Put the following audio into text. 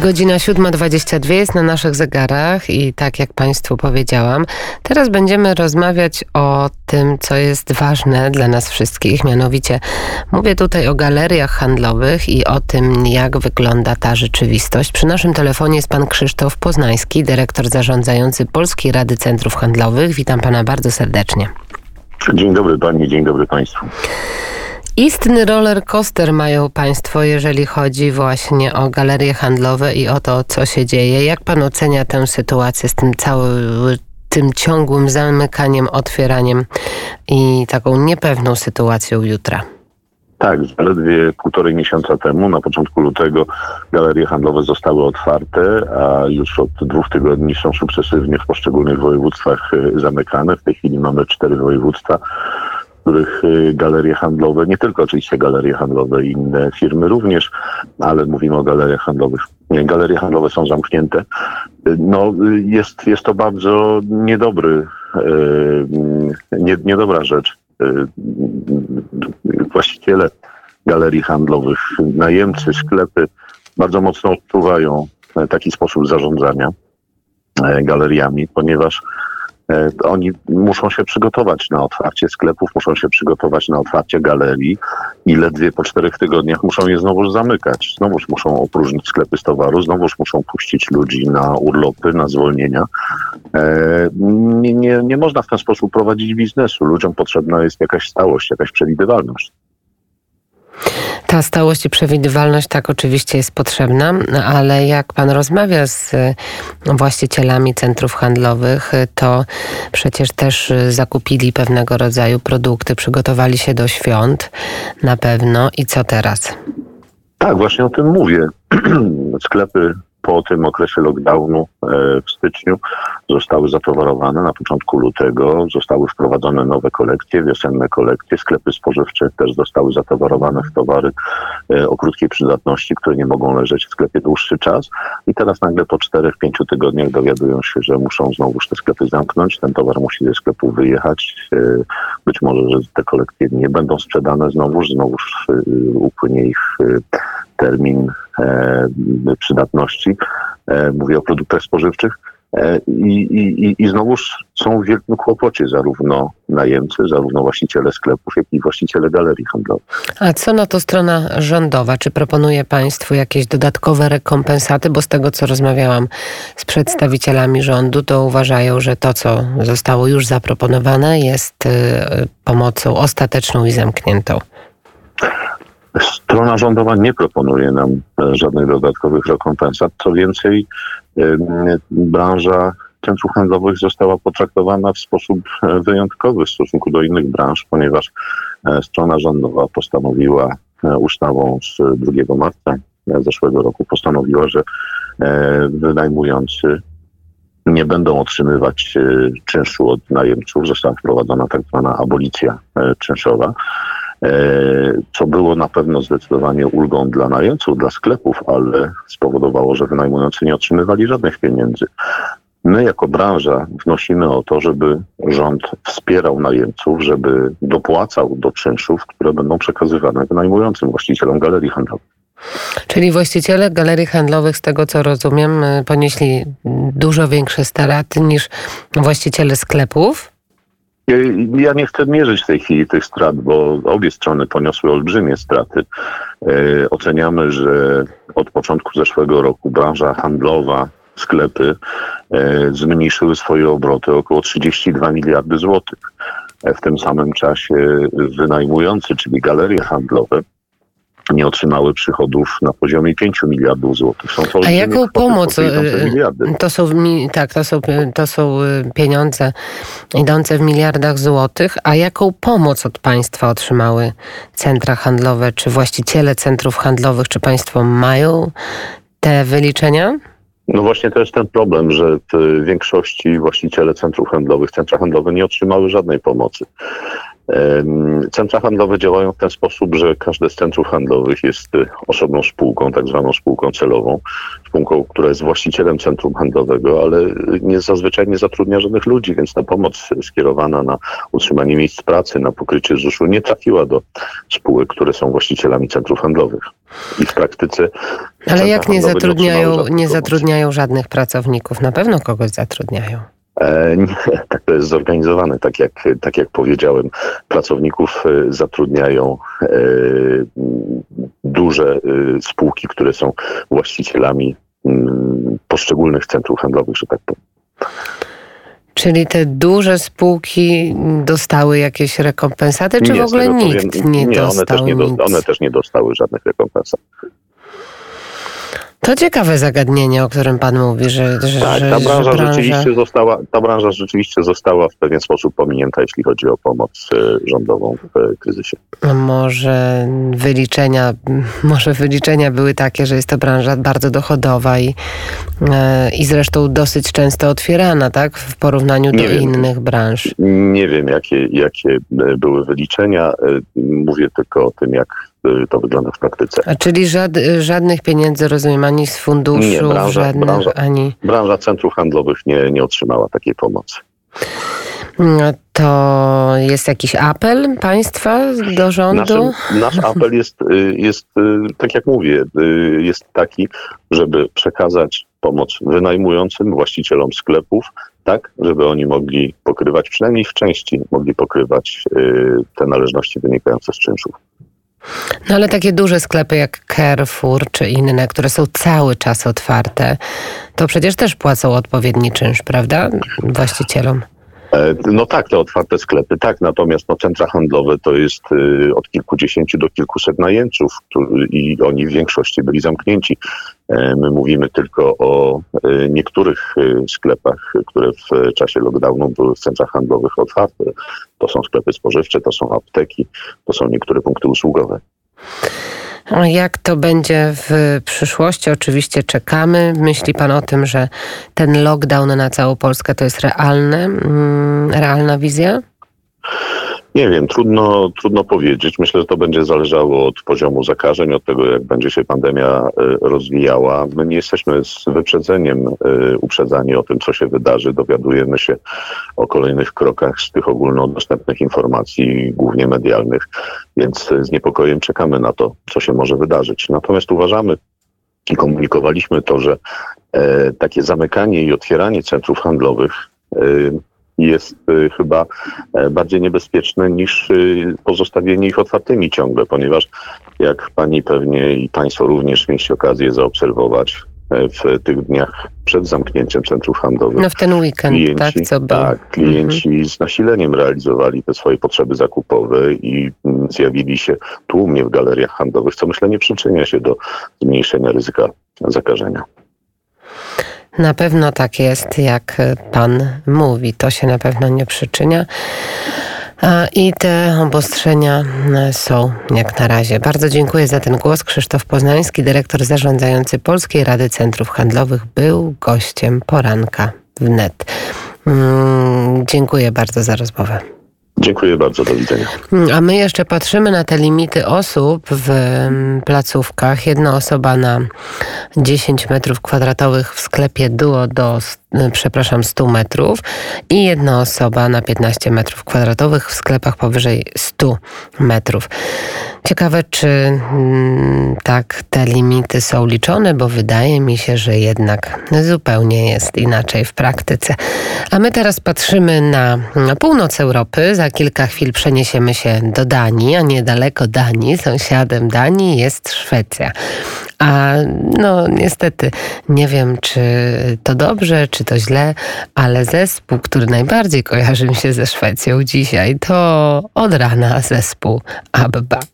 Godzina 7.22 jest na naszych zegarach i tak jak Państwu powiedziałam, teraz będziemy rozmawiać o tym, co jest ważne dla nas wszystkich. Mianowicie mówię tutaj o galeriach handlowych i o tym, jak wygląda ta rzeczywistość. Przy naszym telefonie jest pan Krzysztof Poznański, dyrektor zarządzający Polskiej Rady Centrów Handlowych. Witam pana bardzo serdecznie. Dzień dobry pani, dzień dobry państwu. Istny roller coaster mają Państwo, jeżeli chodzi właśnie o galerie handlowe i o to, co się dzieje. Jak Pan ocenia tę sytuację z tym całym tym ciągłym zamykaniem, otwieraniem i taką niepewną sytuacją jutra? Tak, zaledwie półtorej miesiąca temu, na początku lutego, galerie handlowe zostały otwarte, a już od dwóch tygodni są sukcesywnie w poszczególnych województwach y, zamykane. W tej chwili mamy cztery województwa których y, galerie handlowe, nie tylko oczywiście galerie handlowe, inne firmy również, ale mówimy o galeriach handlowych. Galerie handlowe są zamknięte. No, jest, jest to bardzo niedobry, y, nie, niedobra rzecz. Y, właściciele galerii handlowych, najemcy, sklepy bardzo mocno odczuwają taki sposób zarządzania galeriami, ponieważ oni muszą się przygotować na otwarcie sklepów, muszą się przygotować na otwarcie galerii i ledwie po czterech tygodniach muszą je znowu zamykać. Znowuż muszą opróżnić sklepy z towaru, znowuż muszą puścić ludzi na urlopy, na zwolnienia. E, nie, nie, nie można w ten sposób prowadzić biznesu. Ludziom potrzebna jest jakaś stałość, jakaś przewidywalność. Ta stałość i przewidywalność tak oczywiście jest potrzebna, ale jak pan rozmawia z właścicielami centrów handlowych, to przecież też zakupili pewnego rodzaju produkty, przygotowali się do świąt na pewno. I co teraz? Tak, właśnie o tym mówię. Sklepy po tym okresie lockdownu e, w styczniu zostały zatowarowane na początku lutego, zostały wprowadzone nowe kolekcje, wiosenne kolekcje, sklepy spożywcze też zostały zatowarowane w towary e, o krótkiej przydatności, które nie mogą leżeć w sklepie dłuższy czas. I teraz nagle po 4-5 tygodniach dowiadują się, że muszą znowu te sklepy zamknąć, ten towar musi ze sklepu wyjechać, e, być może, że te kolekcje nie będą sprzedane znowuż, znowuż upłynie ich termin e, przydatności. E, mówię o produktach spożywczych. E, I, i, I znowuż są w wielkim kłopocie zarówno najemcy, zarówno właściciele sklepów, jak i właściciele galerii handlowych. A co na to strona rządowa? Czy proponuje Państwu jakieś dodatkowe rekompensaty? Bo z tego, co rozmawiałam z przedstawicielami rządu, to uważają, że to, co zostało już zaproponowane, jest pomocą ostateczną i zamkniętą. Strona rządowa nie proponuje nam e, żadnych dodatkowych rekompensat. Co więcej, branża centrów handlowych została potraktowana w sposób e, wyjątkowy w stosunku do innych branż, ponieważ e, strona rządowa postanowiła ustawą z 2 marca zeszłego roku postanowiła, że wynajmujący nie będą otrzymywać czynszu od najemców. Została wprowadzona tak zwana abolicja czynszowa. E, co było na pewno zdecydowanie ulgą dla najemców, dla sklepów, ale spowodowało, że wynajmujący nie otrzymywali żadnych pieniędzy. My jako branża wnosimy o to, żeby rząd wspierał najemców, żeby dopłacał do czynszów, które będą przekazywane wynajmującym właścicielom galerii handlowych. Czyli właściciele galerii handlowych, z tego co rozumiem, ponieśli dużo większe straty niż właściciele sklepów? Ja nie chcę mierzyć w tej chwili tych strat, bo obie strony poniosły olbrzymie straty. E, oceniamy, że od początku zeszłego roku branża handlowa, sklepy e, zmniejszyły swoje obroty około 32 miliardy złotych. W tym samym czasie wynajmujący, czyli galerie handlowe, nie otrzymały przychodów na poziomie 5 miliardów złotych. Są to A jaką pomoc? Y, to są, tak, to są, to są y, pieniądze idące w miliardach złotych. A jaką pomoc od państwa otrzymały centra handlowe? Czy właściciele centrów handlowych, czy państwo mają te wyliczenia? No właśnie to jest ten problem, że w większości właściciele centrów handlowych, centra handlowe nie otrzymały żadnej pomocy. Centra handlowe działają w ten sposób, że każde z centrów handlowych jest y, osobną spółką, tak zwaną spółką celową, spółką, która jest właścicielem centrum handlowego, ale nie, zazwyczaj nie zatrudnia żadnych ludzi, więc ta pomoc skierowana na utrzymanie miejsc pracy, na pokrycie ZUS-u nie trafiła do spółek, które są właścicielami centrów handlowych. I w praktyce. Ale jak nie zatrudniają, nie zatrudniają żadnych pracowników? Na pewno kogoś zatrudniają. E, nie, tak to jest zorganizowane, tak jak, tak jak powiedziałem. Pracowników e, zatrudniają e, duże spółki, które są właścicielami mm, poszczególnych centrów handlowych, że tak powiem. Czyli te duże spółki dostały jakieś rekompensaty, czy nie, w ogóle nikt powiem, nie, nie dostał one też nie, do, one też nie dostały żadnych rekompensat. To ciekawe zagadnienie, o którym pan mówi, że, że Tak, ta branża, że branża, rzeczywiście została, ta branża rzeczywiście została w pewien sposób pominięta, jeśli chodzi o pomoc e, rządową w e, kryzysie. A może wyliczenia, może wyliczenia były takie, że jest to branża bardzo dochodowa i, e, i zresztą dosyć często otwierana, tak? W porównaniu nie do wiem, innych branż. Nie wiem, jakie, jakie były wyliczenia. Mówię tylko o tym, jak Y, to wygląda w praktyce. A czyli żad, żadnych pieniędzy, rozumiem, ani z funduszu, nie, branża, żadnych, branża, ani... Branża centrów handlowych nie, nie otrzymała takiej pomocy. No to jest jakiś apel państwa do rządu? Naszym, nasz apel jest, y, jest, y, tak jak mówię, jest taki, żeby przekazać pomoc wynajmującym, właścicielom sklepów, tak, żeby oni mogli pokrywać, przynajmniej w części mogli pokrywać te należności wynikające z czynszów. No ale takie duże sklepy jak Carrefour czy inne, które są cały czas otwarte, to przecież też płacą odpowiedni czynsz, prawda? Właścicielom. E, no tak, te otwarte sklepy, tak, natomiast no, centra handlowe to jest y, od kilkudziesięciu do kilkuset najemców i oni w większości byli zamknięci. E, my mówimy tylko o y, niektórych sklepach, które w czasie lockdownu były w centrach handlowych otwarte. To są sklepy spożywcze, to są apteki, to są niektóre punkty usługowe. Jak to będzie w przyszłości? Oczywiście czekamy. Myśli Pan o tym, że ten lockdown na całą Polskę to jest realne, mm, realna wizja? Nie wiem, trudno, trudno powiedzieć. Myślę, że to będzie zależało od poziomu zakażeń, od tego, jak będzie się pandemia e, rozwijała. My nie jesteśmy z wyprzedzeniem e, uprzedzani o tym, co się wydarzy. Dowiadujemy się o kolejnych krokach z tych ogólnodostępnych informacji, głównie medialnych, więc z niepokojem czekamy na to, co się może wydarzyć. Natomiast uważamy i komunikowaliśmy to, że e, takie zamykanie i otwieranie centrów handlowych jest y, chyba e, bardziej niebezpieczne niż y, pozostawienie ich otwartymi ciągle, ponieważ jak pani pewnie i państwo również mieliście okazję zaobserwować e, w tych dniach przed zamknięciem centrów handlowych. No w ten weekend, klienci, tak, co. Tak, klienci mhm. z nasileniem realizowali te swoje potrzeby zakupowe i mm, zjawili się tłumnie w galeriach handlowych, co myślę nie przyczynia się do zmniejszenia ryzyka zakażenia. Na pewno tak jest, jak pan mówi. To się na pewno nie przyczynia. I te obostrzenia są jak na razie. Bardzo dziękuję za ten głos. Krzysztof Poznański, dyrektor zarządzający Polskiej Rady Centrów Handlowych, był gościem poranka wnet. Mm, dziękuję bardzo za rozmowę. Dziękuję bardzo, do widzenia. A my jeszcze patrzymy na te limity osób w mm, placówkach. Jedna osoba na 10 metrów kwadratowych w sklepie Duo do Y, przepraszam, 100 metrów i jedna osoba na 15 metrów kwadratowych w sklepach powyżej 100 metrów. Ciekawe, czy mm, tak te limity są liczone, bo wydaje mi się, że jednak zupełnie jest inaczej w praktyce. A my teraz patrzymy na, na północ Europy. Za kilka chwil przeniesiemy się do Danii, a niedaleko Danii, sąsiadem Danii jest Szwecja. A no niestety nie wiem, czy to dobrze, czy to źle, ale zespół, który najbardziej kojarzy mi się ze Szwecją dzisiaj, to od rana zespół ABBA.